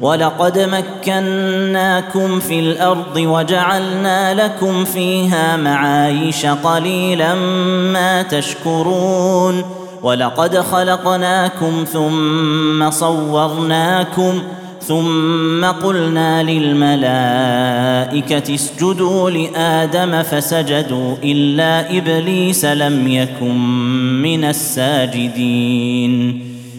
ولقد مكناكم في الأرض وجعلنا لكم فيها معايش قليلا ما تشكرون ولقد خلقناكم ثم صورناكم ثم قلنا للملائكة اسجدوا لآدم فسجدوا إلا إبليس لم يكن من الساجدين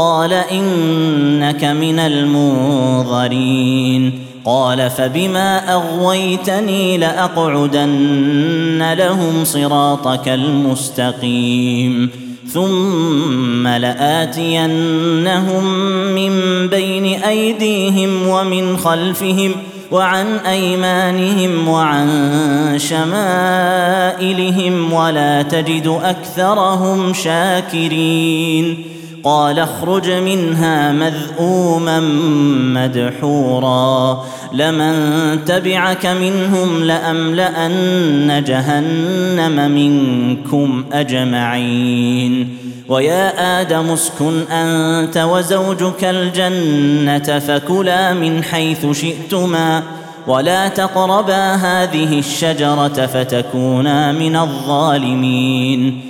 قال إنك من المنظرين. قال فبما أغويتني لأقعدن لهم صراطك المستقيم. ثم لآتينهم من بين أيديهم ومن خلفهم وعن أيمانهم وعن شمائلهم ولا تجد أكثرهم شاكرين. قال اخرج منها مذءوما مدحورا. لمن تبعك منهم لأملأن جهنم منكم أجمعين. ويا آدم اسكن أنت وزوجك الجنة فكلا من حيث شئتما ولا تقربا هذه الشجرة فتكونا من الظالمين.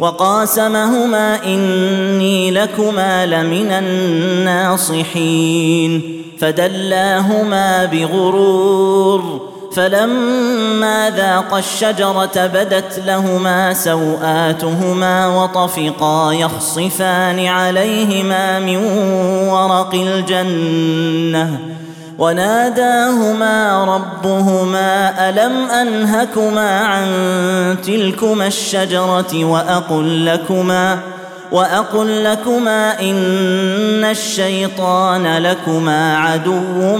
وقاسمهما إني لكما لمن الناصحين فدلاهما بغرور فلما ذاقا الشجرة بدت لهما سوآتهما وطفقا يخصفان عليهما من ورق الجنة وناداهما ربهما ألم أنهكما عن تلكما الشجرة وأقل لكما وأقل لكما إن الشيطان لكما عدو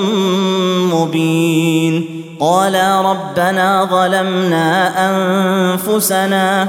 مبين قالا ربنا ظلمنا أنفسنا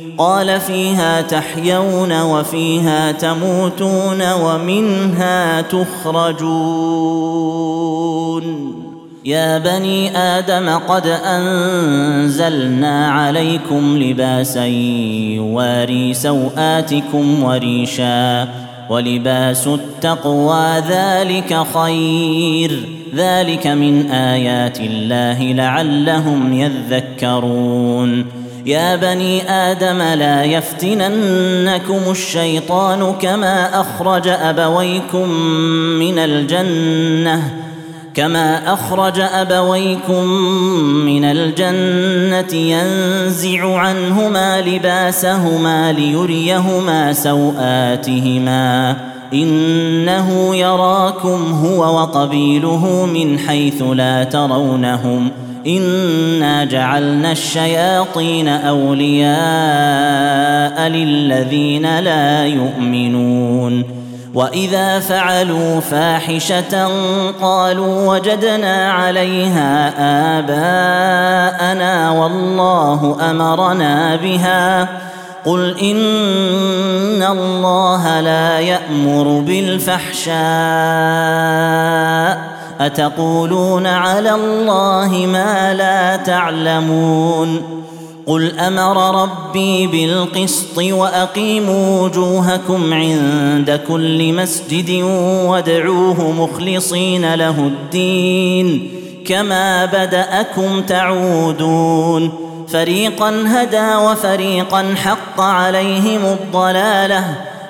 قال فيها تحيون وفيها تموتون ومنها تخرجون. يا بني آدم قد أنزلنا عليكم لباسا يواري سوآتكم وريشا ولباس التقوى ذلك خير. ذلك من آيات الله لعلهم يذكرون. يا بني آدم لا يفتننكم الشيطان كما أخرج أبويكم من الجنة كما أخرج أبويكم من الجنة ينزع عنهما لباسهما ليريهما سوآتهما. إنه يراكم هو وقبيله من حيث لا ترونهم. انا جعلنا الشياطين اولياء للذين لا يؤمنون واذا فعلوا فاحشه قالوا وجدنا عليها اباءنا والله امرنا بها قل ان الله لا يامر بالفحشاء أتقولون على الله ما لا تعلمون قل أمر ربي بالقسط وأقيموا وجوهكم عند كل مسجد وادعوه مخلصين له الدين كما بدأكم تعودون فريقا هدى وفريقا حق عليهم الضلالة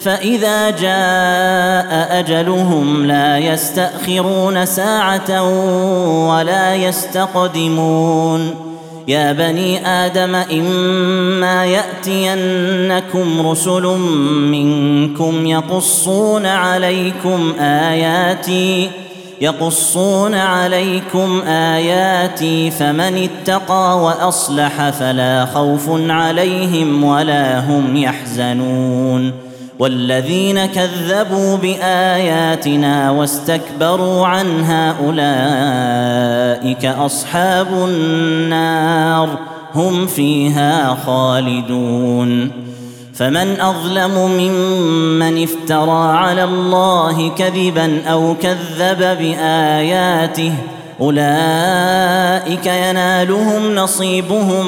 فإذا جاء أجلهم لا يستأخرون ساعة ولا يستقدمون. يا بني آدم إما يأتينكم رسل منكم يقصون عليكم آياتي يقصون عليكم آياتي فمن اتقى وأصلح فلا خوف عليهم ولا هم يحزنون. والذين كذبوا بآياتنا واستكبروا عنها أولئك أصحاب النار هم فيها خالدون. فمن أظلم ممن افترى على الله كذبا أو كذب بآياته أولئك ينالهم نصيبهم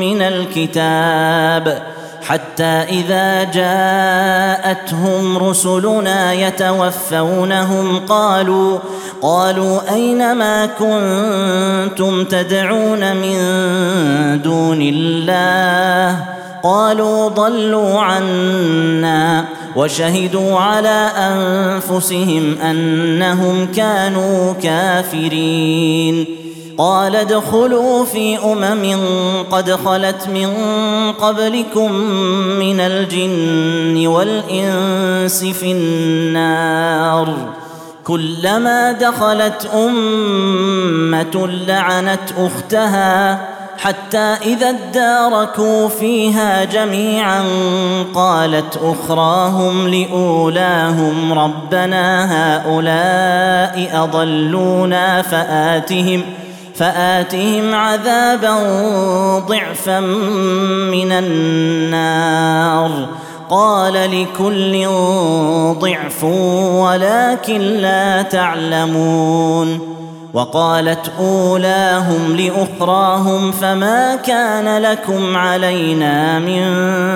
من الكتاب. حتى إذا جاءتهم رسلنا يتوفونهم قالوا قالوا أين ما كنتم تدعون من دون الله؟ قالوا ضلوا عنا وشهدوا على أنفسهم أنهم كانوا كافرين. قال ادخلوا في أمم قد خلت من قبلكم من الجن والإنس في النار. كلما دخلت أمة لعنت أختها حتى إذا اداركوا فيها جميعا قالت أخراهم لأولاهم ربنا هؤلاء أضلونا فآتهم فآتهم عذابا ضعفا من النار. قال لكل ضعف ولكن لا تعلمون. وقالت أولاهم لأخراهم فما كان لكم علينا من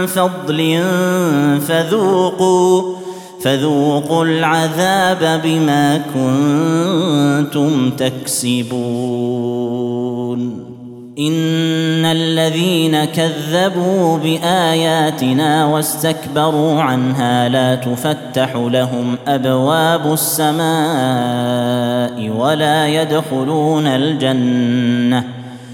فضل فذوقوا فذوقوا العذاب بما كنتم تكسبون. إن الذين كذبوا بآياتنا واستكبروا عنها لا تفتح لهم أبواب السماء ولا يدخلون الجنة.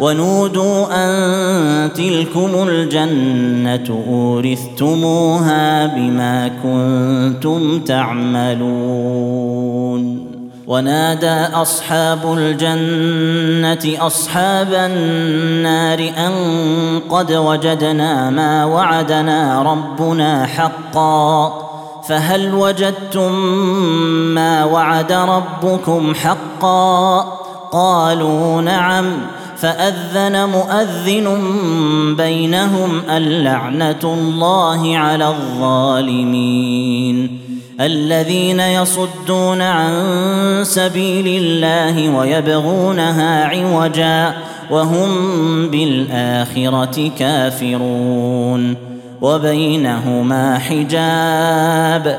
ونودوا أن تلكم الجنة أورثتموها بما كنتم تعملون. ونادى أصحاب الجنة أصحاب النار أن قد وجدنا ما وعدنا ربنا حقا. فهل وجدتم ما وعد ربكم حقا؟ قالوا نعم. فأذن مؤذن بينهم اللعنة الله على الظالمين الذين يصدون عن سبيل الله ويبغونها عوجا وهم بالآخرة كافرون وبينهما حجاب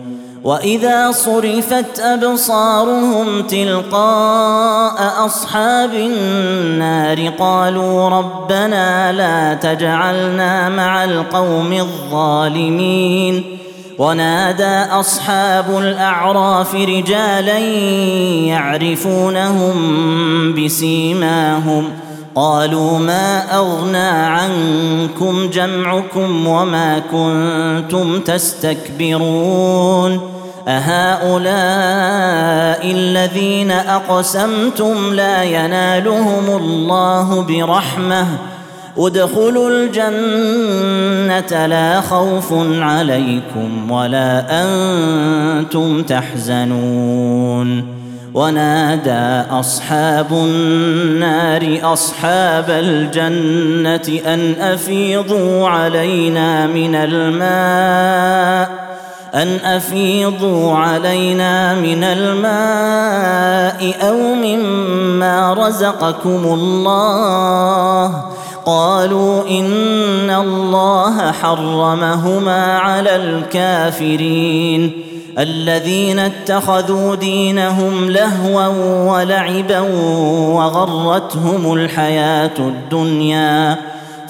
واذا صرفت ابصارهم تلقاء اصحاب النار قالوا ربنا لا تجعلنا مع القوم الظالمين ونادى اصحاب الاعراف رجالا يعرفونهم بسيماهم قالوا ما اغنى عنكم جمعكم وما كنتم تستكبرون أهؤلاء الذين أقسمتم لا ينالهم الله برحمة. ادخلوا الجنة لا خوف عليكم ولا أنتم تحزنون. ونادى أصحاب النار أصحاب الجنة أن أفيضوا علينا من الماء. أن أفيضوا علينا من الماء أو مما رزقكم الله. قالوا إن الله حرمهما على الكافرين. الذين اتخذوا دينهم لهوا ولعبا وغرتهم الحياة الدنيا.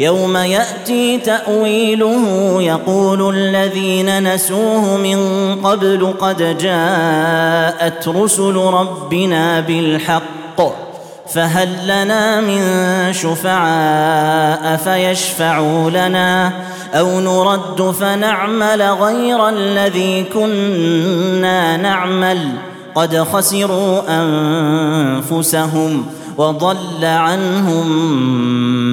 يوم يأتي تأويله يقول الذين نسوه من قبل قد جاءت رسل ربنا بالحق فهل لنا من شفعاء فيشفعوا لنا أو نرد فنعمل غير الذي كنا نعمل قد خسروا أنفسهم وضل عنهم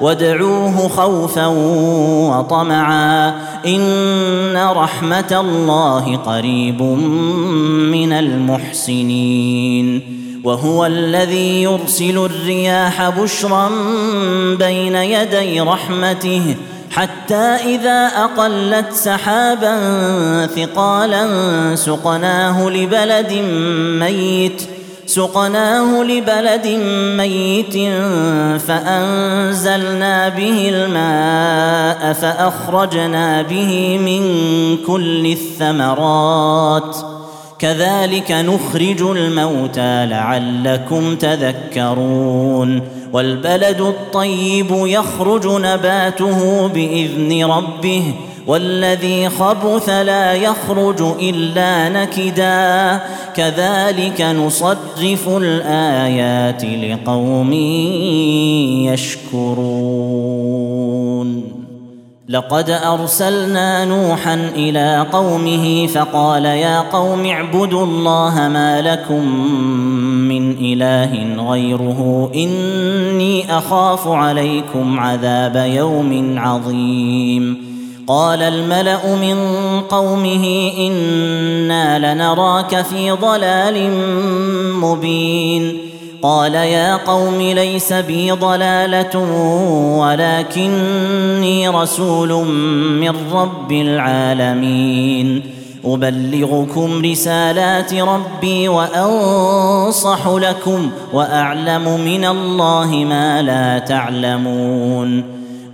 وادعوه خوفا وطمعا إن رحمة الله قريب من المحسنين وهو الذي يرسل الرياح بشرا بين يدي رحمته حتى إذا أقلت سحابا ثقالا سقناه لبلد ميت سقناه لبلد ميت فأنزلنا به الماء فأخرجنا به من كل الثمرات. كذلك نخرج الموتى لعلكم تذكرون. والبلد الطيب يخرج نباته بإذن ربه والذي خبث لا يخرج إلا نكدا. كذلك نصرف الآيات لقوم يشكرون. لقد أرسلنا نوحا إلى قومه فقال يا قوم اعبدوا الله ما لكم من إله غيره. إني أخاف عليكم عذاب يوم عظيم. قال الملأ من قومه إنا لنراك في ضلال مبين. قال يا قوم ليس بي ضلالة ولكني رسول من رب العالمين. أبلغكم رسالات ربي وأنصح لكم وأعلم من الله ما لا تعلمون.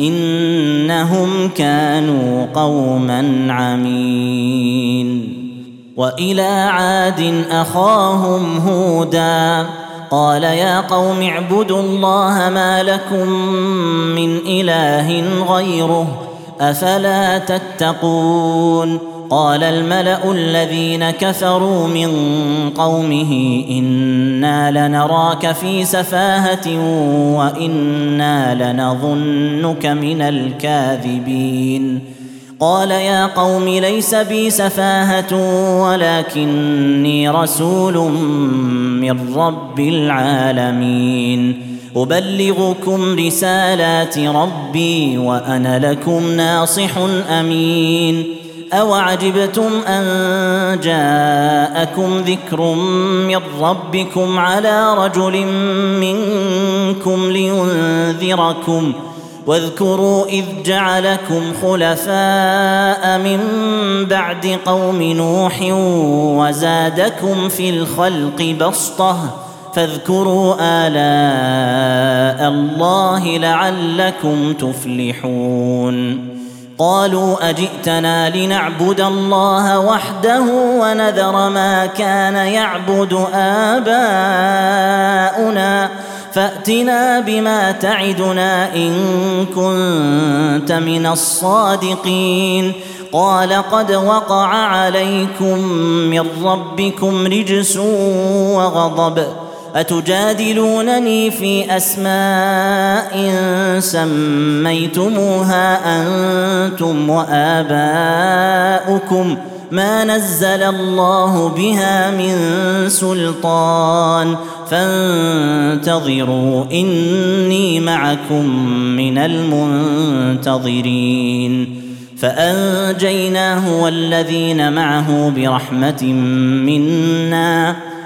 إنهم كانوا قوما عمين. وإلى عاد أخاهم هودا. قال يا قوم اعبدوا الله ما لكم من إله غيره أفلا تتقون. قال الملأ الذين كفروا من قومه إنا لنراك في سفاهة وإنا لنظنك من الكاذبين. قال يا قوم ليس بي سفاهة ولكني رسول من رب العالمين. أبلغكم رسالات ربي وأنا لكم ناصح أمين. اوعجبتم ان جاءكم ذكر من ربكم على رجل منكم لينذركم واذكروا اذ جعلكم خلفاء من بعد قوم نوح وزادكم في الخلق بسطه فاذكروا الاء الله لعلكم تفلحون قالوا أجئتنا لنعبد الله وحده ونذر ما كان يعبد آباؤنا فأتنا بما تعدنا إن كنت من الصادقين. قال قد وقع عليكم من ربكم رجس وغضب. أتجادلونني في أسماء سميتموها أنتم وآباؤكم؟ ما نزل الله بها من سلطان. فانتظروا إني معكم من المنتظرين. فأنجيناه والذين معه برحمة منا.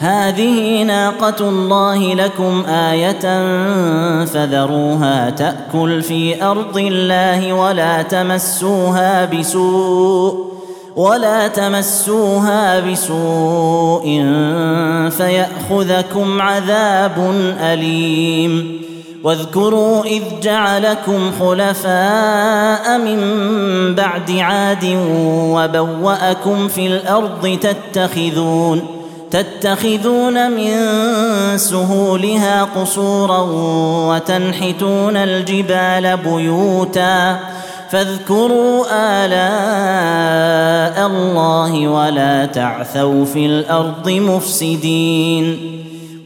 هذه ناقة الله لكم آية فذروها تأكل في أرض الله ولا تمسوها بسوء ولا تمسوها بسوء فيأخذكم عذاب أليم واذكروا إذ جعلكم خلفاء من بعد عاد وبوأكم في الأرض تتخذون تتخذون من سهولها قصورا وتنحتون الجبال بيوتا فاذكروا آلاء الله ولا تعثوا في الأرض مفسدين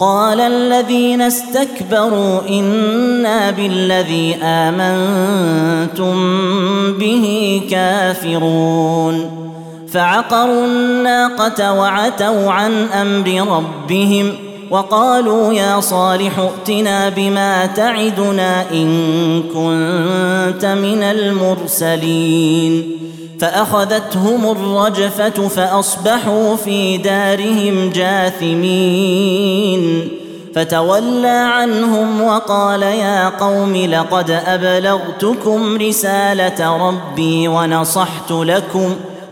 قال الذين استكبروا إنا بالذي آمنتم به كافرون. فعقروا الناقة وعتوا عن أمر ربهم وقالوا يا صالح ائتنا بما تعدنا إن كنت من المرسلين. فأخذتهم الرجفة فأصبحوا في دارهم جاثمين. فتولى عنهم وقال يا قوم لقد أبلغتكم رسالة ربي ونصحت لكم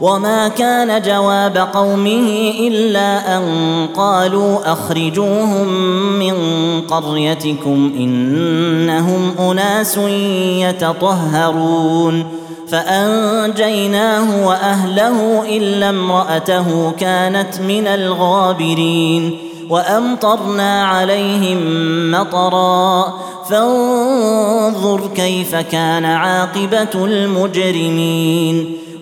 وما كان جواب قومه الا ان قالوا اخرجوهم من قريتكم انهم اناس يتطهرون فانجيناه واهله الا امراته كانت من الغابرين وامطرنا عليهم مطرا فانظر كيف كان عاقبه المجرمين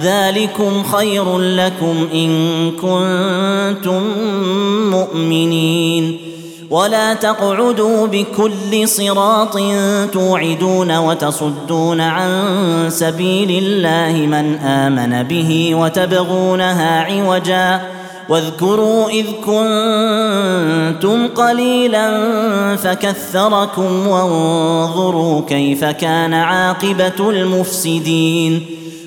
ذلكم خير لكم ان كنتم مؤمنين. ولا تقعدوا بكل صراط توعدون وتصدون عن سبيل الله من امن به وتبغونها عوجا. واذكروا اذ كنتم قليلا فكثركم وانظروا كيف كان عاقبه المفسدين.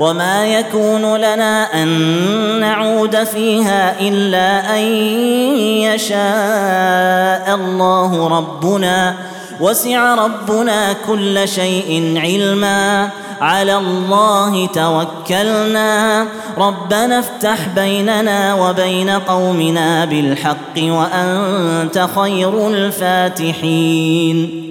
وما يكون لنا ان نعود فيها الا ان يشاء الله ربنا وسع ربنا كل شيء علما على الله توكلنا ربنا افتح بيننا وبين قومنا بالحق وانت خير الفاتحين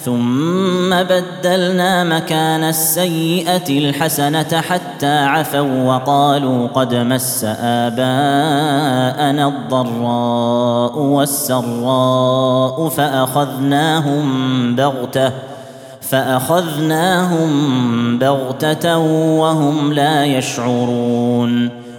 ثم بدلنا مكان السيئة الحسنة حتى عفوا وقالوا قد مس آباءنا الضراء والسراء فأخذناهم بغتة فأخذناهم بغتة وهم لا يشعرون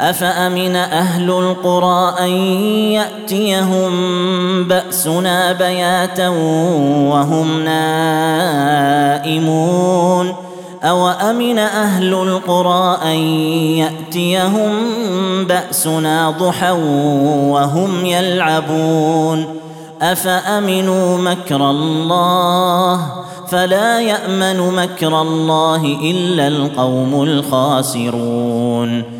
أفأمن أهل القرى أن يأتيهم بأسنا بياتا وهم نائمون؟ أوأمن أهل القرى أن يأتيهم بأسنا ضحى وهم يلعبون؟ أفأمنوا مكر الله؟ فلا يأمن مكر الله إلا القوم الخاسرون.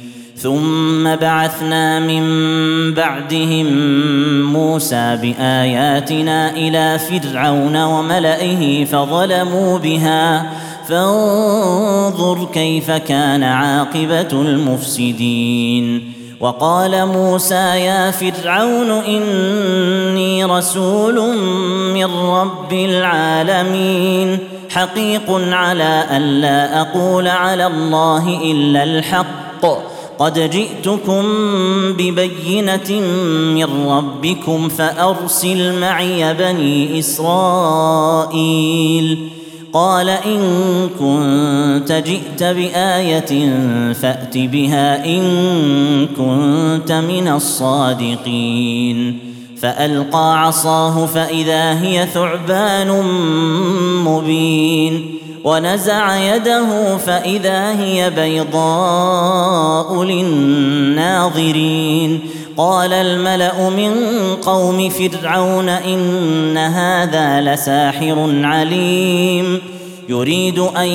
ثم بعثنا من بعدهم موسى بآياتنا إلى فرعون وملئه فظلموا بها. فانظر كيف كان عاقبة المفسدين. وقال موسى يا فرعون إني رسول من رب العالمين. حقيق على أن لا أقول على الله إلا الحق. قد جئتكم ببينة من ربكم فأرسل معي بني إسرائيل. قال إن كنت جئت بآية فأت بها إن كنت من الصادقين. فألقى عصاه فإذا هي ثعبان مبين. ونزع يده فإذا هي بيضاء للناظرين. قال الملأ من قوم فرعون إن هذا لساحر عليم. يريد أن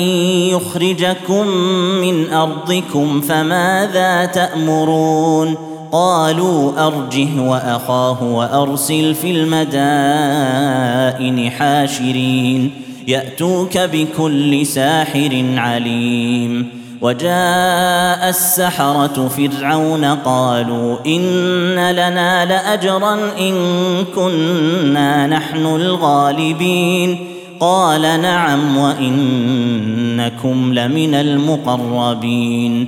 يخرجكم من أرضكم فماذا تأمرون؟ قالوا أرجه وأخاه وأرسل في المدائن حاشرين. يأتوك بكل ساحر عليم. وجاء السحرة فرعون قالوا إن لنا لأجرا إن كنا نحن الغالبين. قال نعم وإنكم لمن المقربين.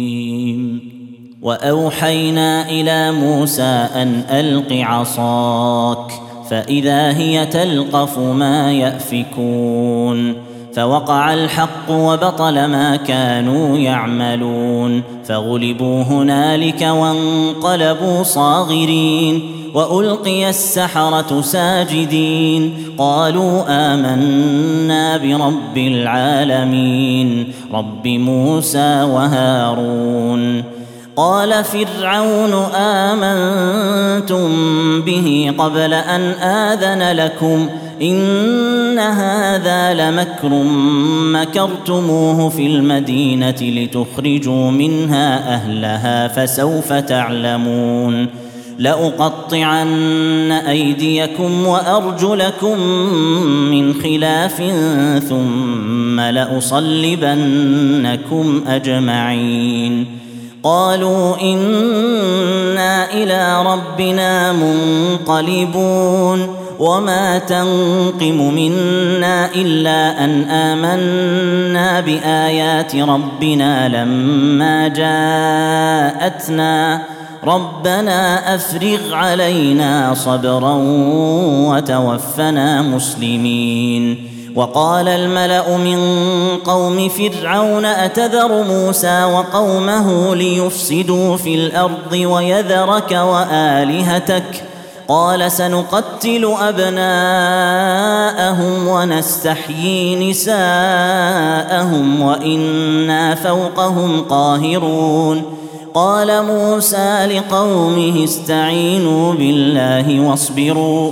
وأوحينا إلى موسى أن ألق عصاك فإذا هي تلقف ما يأفكون فوقع الحق وبطل ما كانوا يعملون فغلبوا هنالك وانقلبوا صاغرين وألقي السحرة ساجدين قالوا آمنا برب العالمين رب موسى وهارون قال فرعون آمنتم به قبل أن آذن لكم إن هذا لمكر مكرتموه في المدينة لتخرجوا منها أهلها فسوف تعلمون لأقطعن أيديكم وأرجلكم من خلاف ثم لأصلبنكم أجمعين قالوا إنا إلى ربنا منقلبون وما تنقم منا إلا أن آمنا بآيات ربنا لما جاءتنا. ربنا أفرغ علينا صبرا وتوفنا مسلمين. وقال الملأ من قوم فرعون أتذر موسى وقومه ليفسدوا في الأرض ويذرك وآلهتك؟ قال سنقتل أبناءهم ونستحيي نساءهم وإنا فوقهم قاهرون. قال موسى لقومه استعينوا بالله واصبروا.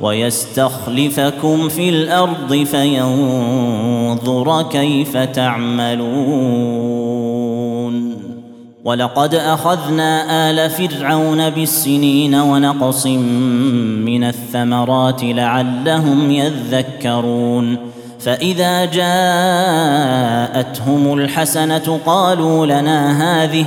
ويستخلفكم في الأرض فينظر كيف تعملون. ولقد أخذنا آل فرعون بالسنين ونقص من الثمرات لعلهم يذكرون. فإذا جاءتهم الحسنة قالوا لنا هذه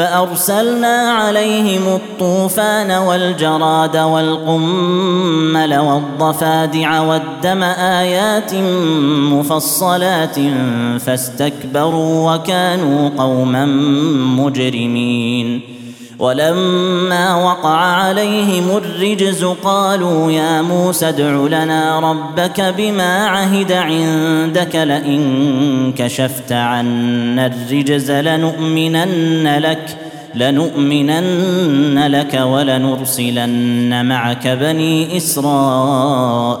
فأرسلنا عليهم الطوفان والجراد والقمل والضفادع والدم آيات مفصلات فاستكبروا وكانوا قوما مجرمين. ولما وقع عليهم الرجز قالوا يا موسى ادع لنا ربك بما عهد عندك لئن كشفت عنا الرجز لنؤمنن لك لنؤمنن لك ولنرسلن معك بني إسرائيل.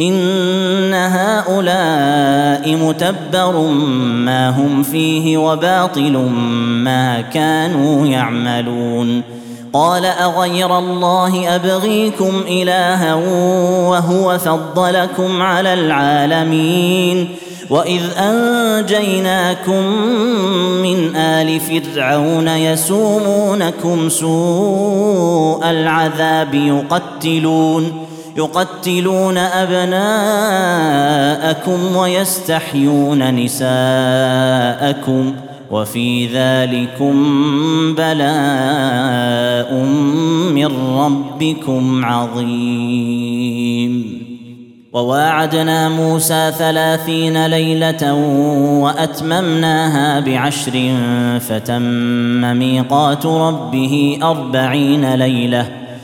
ان هؤلاء متبر ما هم فيه وباطل ما كانوا يعملون قال اغير الله ابغيكم الها وهو فضلكم على العالمين واذ انجيناكم من ال فرعون يسومونكم سوء العذاب يقتلون يقتلون أبناءكم ويستحيون نساءكم وفي ذلكم بلاء من ربكم عظيم. وواعدنا موسى ثلاثين ليلة وأتممناها بعشر فتم ميقات ربه أربعين ليلة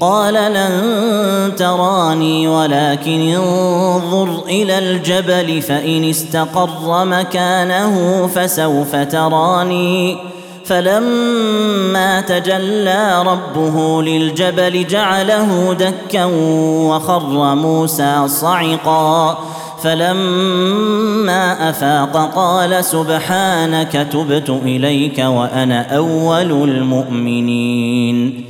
قال لن تراني ولكن انظر إلى الجبل فإن استقر مكانه فسوف تراني. فلما تجلى ربه للجبل جعله دكا وخر موسى صعقا. فلما أفاق قال سبحانك تبت إليك وأنا أول المؤمنين.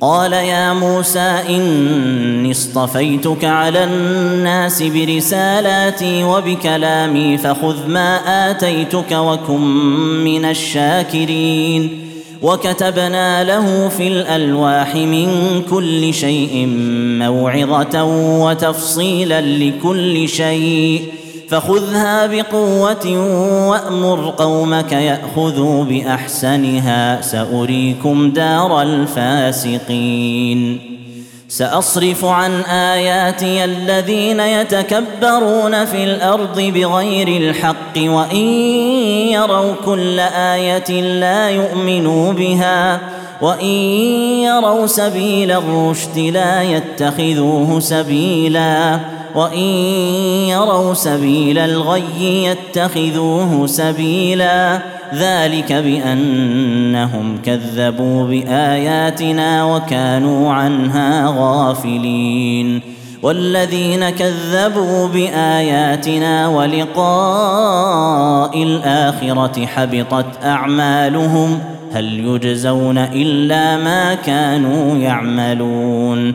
قال يا موسى إني اصطفيتك على الناس برسالاتي وبكلامي فخذ ما آتيتك وكن من الشاكرين وكتبنا له في الألواح من كل شيء موعظة وتفصيلا لكل شيء فخذها بقوة وأمر قومك يأخذوا بأحسنها. سأريكم دار الفاسقين. سأصرف عن آياتي الذين يتكبرون في الأرض بغير الحق وإن يروا كل آية لا يؤمنوا بها وإن يروا سبيل الرشد لا يتخذوه سبيلا. وان يروا سبيل الغي يتخذوه سبيلا ذلك بانهم كذبوا باياتنا وكانوا عنها غافلين والذين كذبوا باياتنا ولقاء الاخره حبطت اعمالهم هل يجزون الا ما كانوا يعملون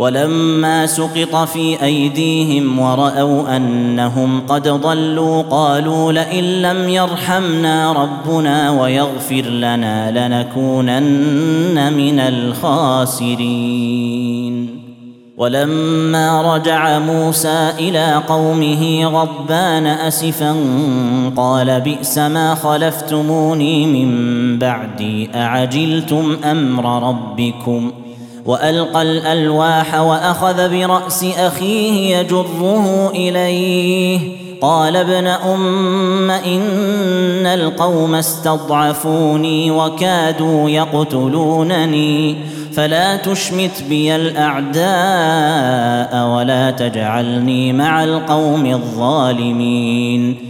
ولما سقط في أيديهم ورأوا أنهم قد ضلوا قالوا لئن لم يرحمنا ربنا ويغفر لنا لنكونن من الخاسرين. ولما رجع موسى إلى قومه غضبان أسفا قال بئس ما خلفتموني من بعدي أعجلتم أمر ربكم؟ وألقى الألواح وأخذ برأس أخيه يجره إليه. قال ابن أم إن القوم استضعفوني وكادوا يقتلونني. فلا تشمت بي الأعداء ولا تجعلني مع القوم الظالمين.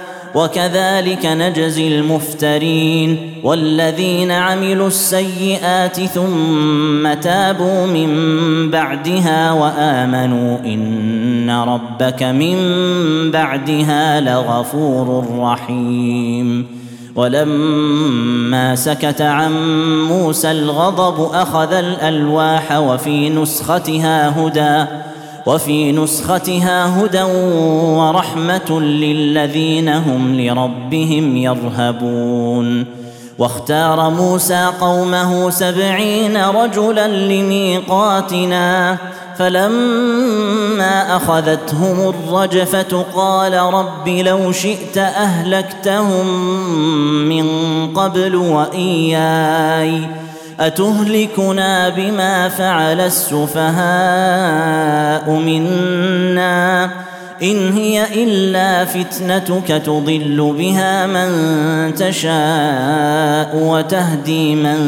وكذلك نجزي المفترين والذين عملوا السيئات ثم تابوا من بعدها وآمنوا إن ربك من بعدها لغفور رحيم. ولما سكت عن موسى الغضب أخذ الألواح وفي نسختها هدى. وفي نسختها هدى ورحمة للذين هم لربهم يرهبون. واختار موسى قومه سبعين رجلا لميقاتنا فلما أخذتهم الرجفة قال رب لو شئت أهلكتهم من قبل وإياي. أتهلكنا بما فعل السفهاء منا إن هي إلا فتنتك تضل بها من تشاء وتهدي من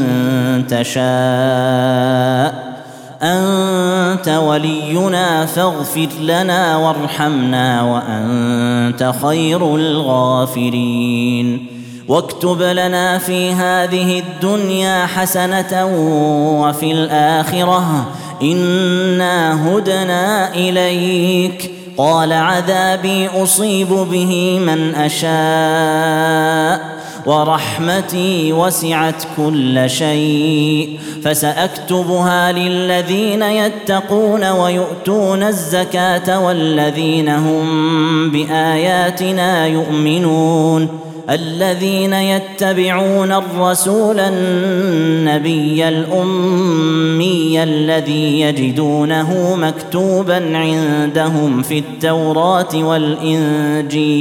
تشاء. أنت ولينا فاغفر لنا وارحمنا وأنت خير الغافرين. واكتب لنا في هذه الدنيا حسنة وفي الآخرة. إنا هدنا إليك. قال عذابي أصيب به من أشاء ورحمتي وسعت كل شيء. فسأكتبها للذين يتقون ويؤتون الزكاة والذين هم بآياتنا يؤمنون. الذين يتبعون الرسول النبي الأمي الذي يجدونه مكتوبا عندهم في التوراة والإنجيل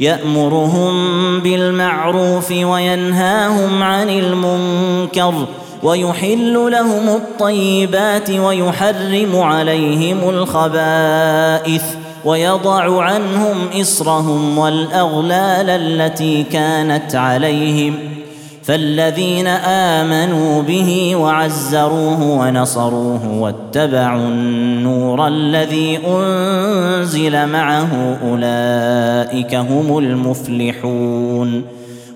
يأمرهم بالمعروف وينهاهم عن المنكر ويحل لهم الطيبات ويحرم عليهم الخبائث. ويضع عنهم إصرهم والأغلال التي كانت عليهم فالذين آمنوا به وعزروه ونصروه واتبعوا النور الذي أنزل معه أولئك هم المفلحون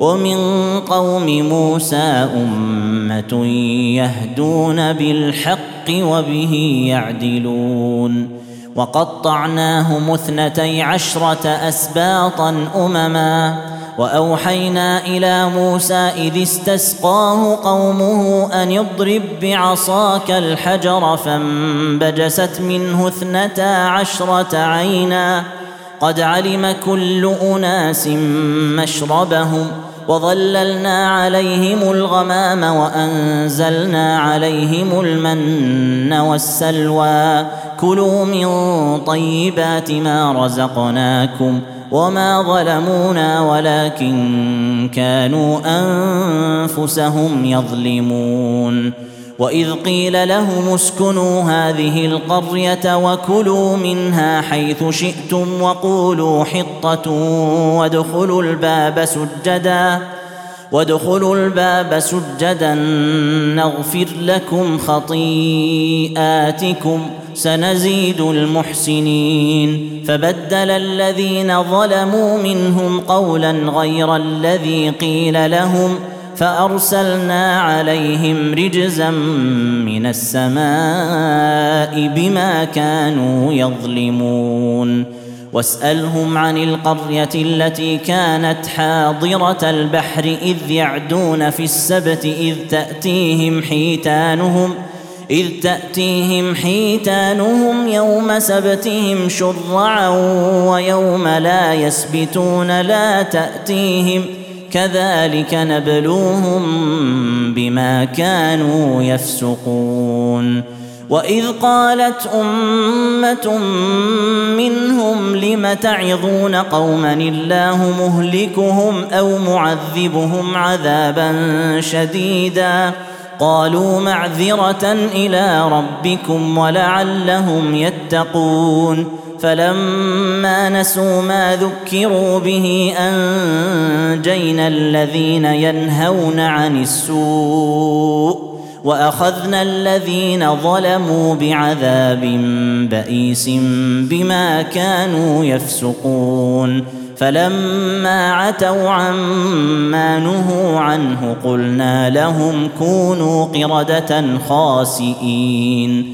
ومن قوم موسى أمة يهدون بالحق وبه يعدلون. وقطعناهم اثنتي عشرة أسباطا أمما. وأوحينا إلى موسى إذ استسقاه قومه أن اضرب بعصاك الحجر فانبجست منه اثنتا عشرة عينا. قد علم كل أناس مشربهم وظللنا عليهم الغمام وأنزلنا عليهم المن والسلوى. كلوا من طيبات ما رزقناكم وما ظلمونا ولكن كانوا أنفسهم يظلمون. وإذ قيل لهم اسكنوا هذه القرية وكلوا منها حيث شئتم وقولوا حطة وادخلوا الباب سجدا وادخلوا الباب سجدا نغفر لكم خطيئاتكم سنزيد المحسنين. فبدل الذين ظلموا منهم قولا غير الذي قيل لهم فأرسلنا عليهم رجزا من السماء بما كانوا يظلمون. واسألهم عن القرية التي كانت حاضرة البحر إذ يعدون في السبت إذ تأتيهم حيتانهم إذ تأتيهم حيتانهم يوم سبتهم شرعا ويوم لا يسبتون لا تأتيهم. كذلك نبلوهم بما كانوا يفسقون. وإذ قالت أمة منهم لم تعظون قوما الله مهلكهم أو معذبهم عذابا شديدا؟ قالوا معذرة إلى ربكم ولعلهم يتقون. فلما نسوا ما ذكروا به أنجينا الذين ينهون عن السوء وأخذنا الذين ظلموا بعذاب بئيس بما كانوا يفسقون فلما عتوا عما نهوا عنه قلنا لهم كونوا قردة خاسئين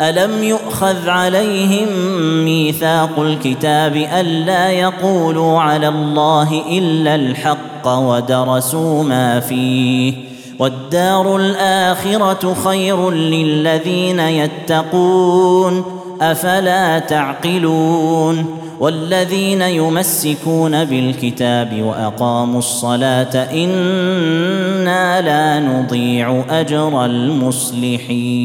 الم يؤخذ عليهم ميثاق الكتاب الا يقولوا على الله الا الحق ودرسوا ما فيه والدار الاخره خير للذين يتقون افلا تعقلون والذين يمسكون بالكتاب واقاموا الصلاه أنا لا نضيع اجر المصلحين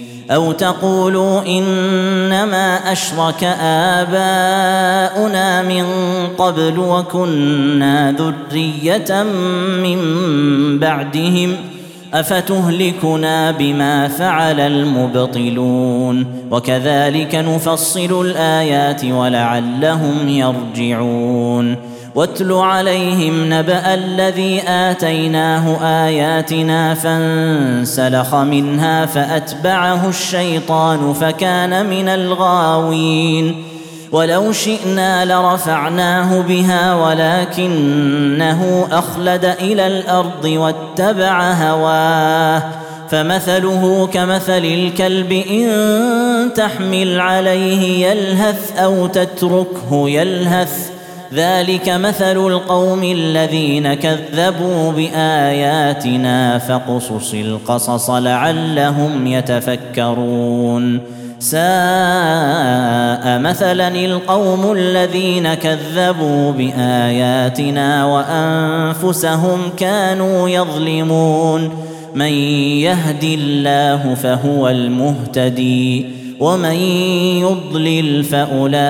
أو تقولوا إنما أشرك آباؤنا من قبل وكنا ذرية من بعدهم أفتهلكنا بما فعل المبطلون وكذلك نفصل الآيات ولعلهم يرجعون واتل عليهم نبأ الذي آتيناه آياتنا فانسلخ منها فأتبعه الشيطان فكان من الغاوين. ولو شئنا لرفعناه بها ولكنه أخلد إلى الأرض واتبع هواه. فمثله كمثل الكلب إن تحمل عليه يلهث أو تتركه يلهث ذلك مثل القوم الذين كذبوا بآياتنا فاقصص القصص لعلهم يتفكرون. ساء مثلا القوم الذين كذبوا بآياتنا وأنفسهم كانوا يظلمون. من يهد الله فهو المهتدي. ومن يضلل فأولئك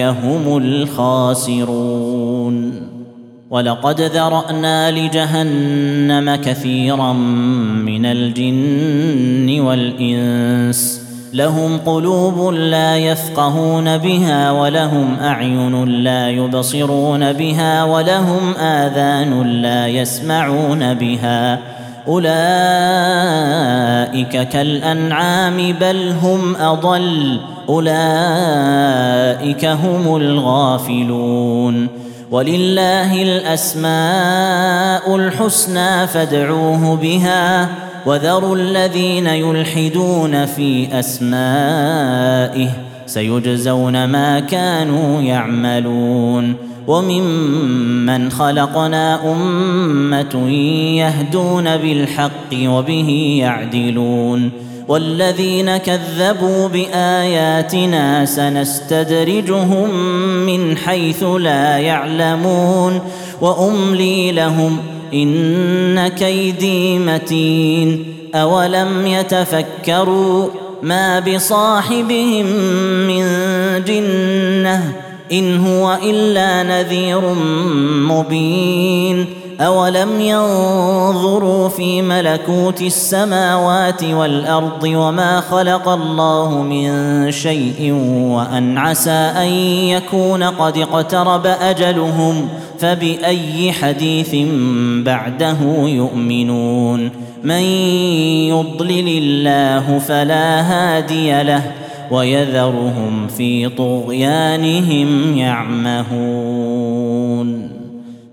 هم الخاسرون. ولقد ذرأنا لجهنم كثيرا من الجن والإنس. لهم قلوب لا يفقهون بها ولهم أعين لا يبصرون بها ولهم آذان لا يسمعون بها. أولئك كالأنعام بل هم أضل. أولئك هم الغافلون. ولله الأسماء الحسنى فادعوه بها. وذروا الذين يلحدون في أسمائه. سيجزون ما كانوا يعملون. وممن خلقنا أمة يهدون بالحق وبه يعدلون والذين كذبوا بآياتنا سنستدرجهم من حيث لا يعلمون وأملي لهم إن كيدي متين أولم يتفكروا ما بصاحبهم من جنة إن هو إلا نذير مبين. أولم ينظروا في ملكوت السماوات والأرض وما خلق الله من شيء وأن عسى أن يكون قد اقترب أجلهم فبأي حديث بعده يؤمنون. من يضلل الله فلا هادي له ويذرهم في طغيانهم يعمهون.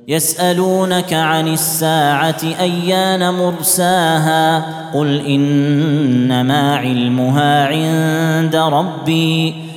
يسألونك عن الساعة أيان مرساها؟ قل إنما علمها عند ربي.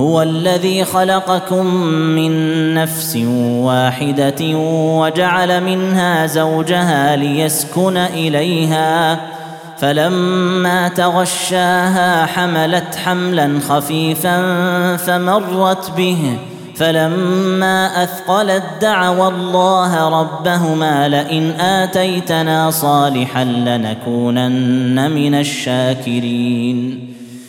هو الذي خلقكم من نفس واحدة وجعل منها زوجها ليسكن إليها. فلما تغشاها حملت حملا خفيفا فمرت به. فلما أثقلت دعوا الله ربهما لئن آتيتنا صالحا لنكونن من الشاكرين.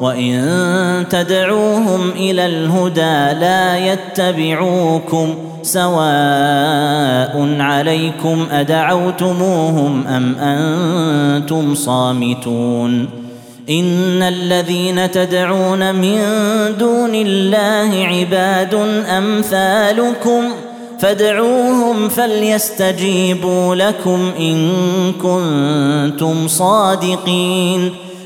وان تدعوهم إلى الهدى لا يتبعوكم سواء عليكم ادعوتموهم ام أنتم صامتون ان الذين تدعون من دون الله عباد امثالكم فادعوهم فليستجيبوا لكم ان كنتم صادقين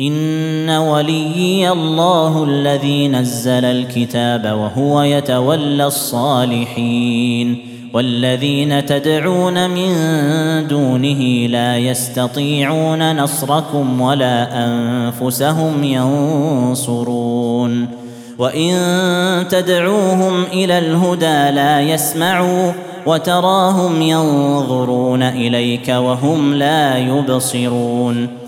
إن وليي الله الذي نزل الكتاب وهو يتولى الصالحين والذين تدعون من دونه لا يستطيعون نصركم ولا أنفسهم ينصرون وإن تدعوهم إلى الهدى لا يسمعوا وتراهم ينظرون إليك وهم لا يبصرون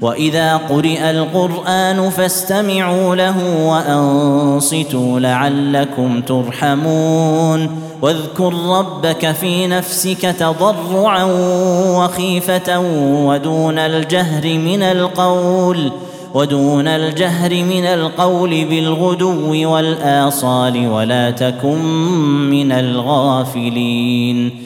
واذا قرئ القران فاستمعوا له وانصتوا لعلكم ترحمون واذكر ربك في نفسك تضرعا وخيفه ودون الجهر من القول ودون الجهر من القول بالغدو والاصال ولا تكن من الغافلين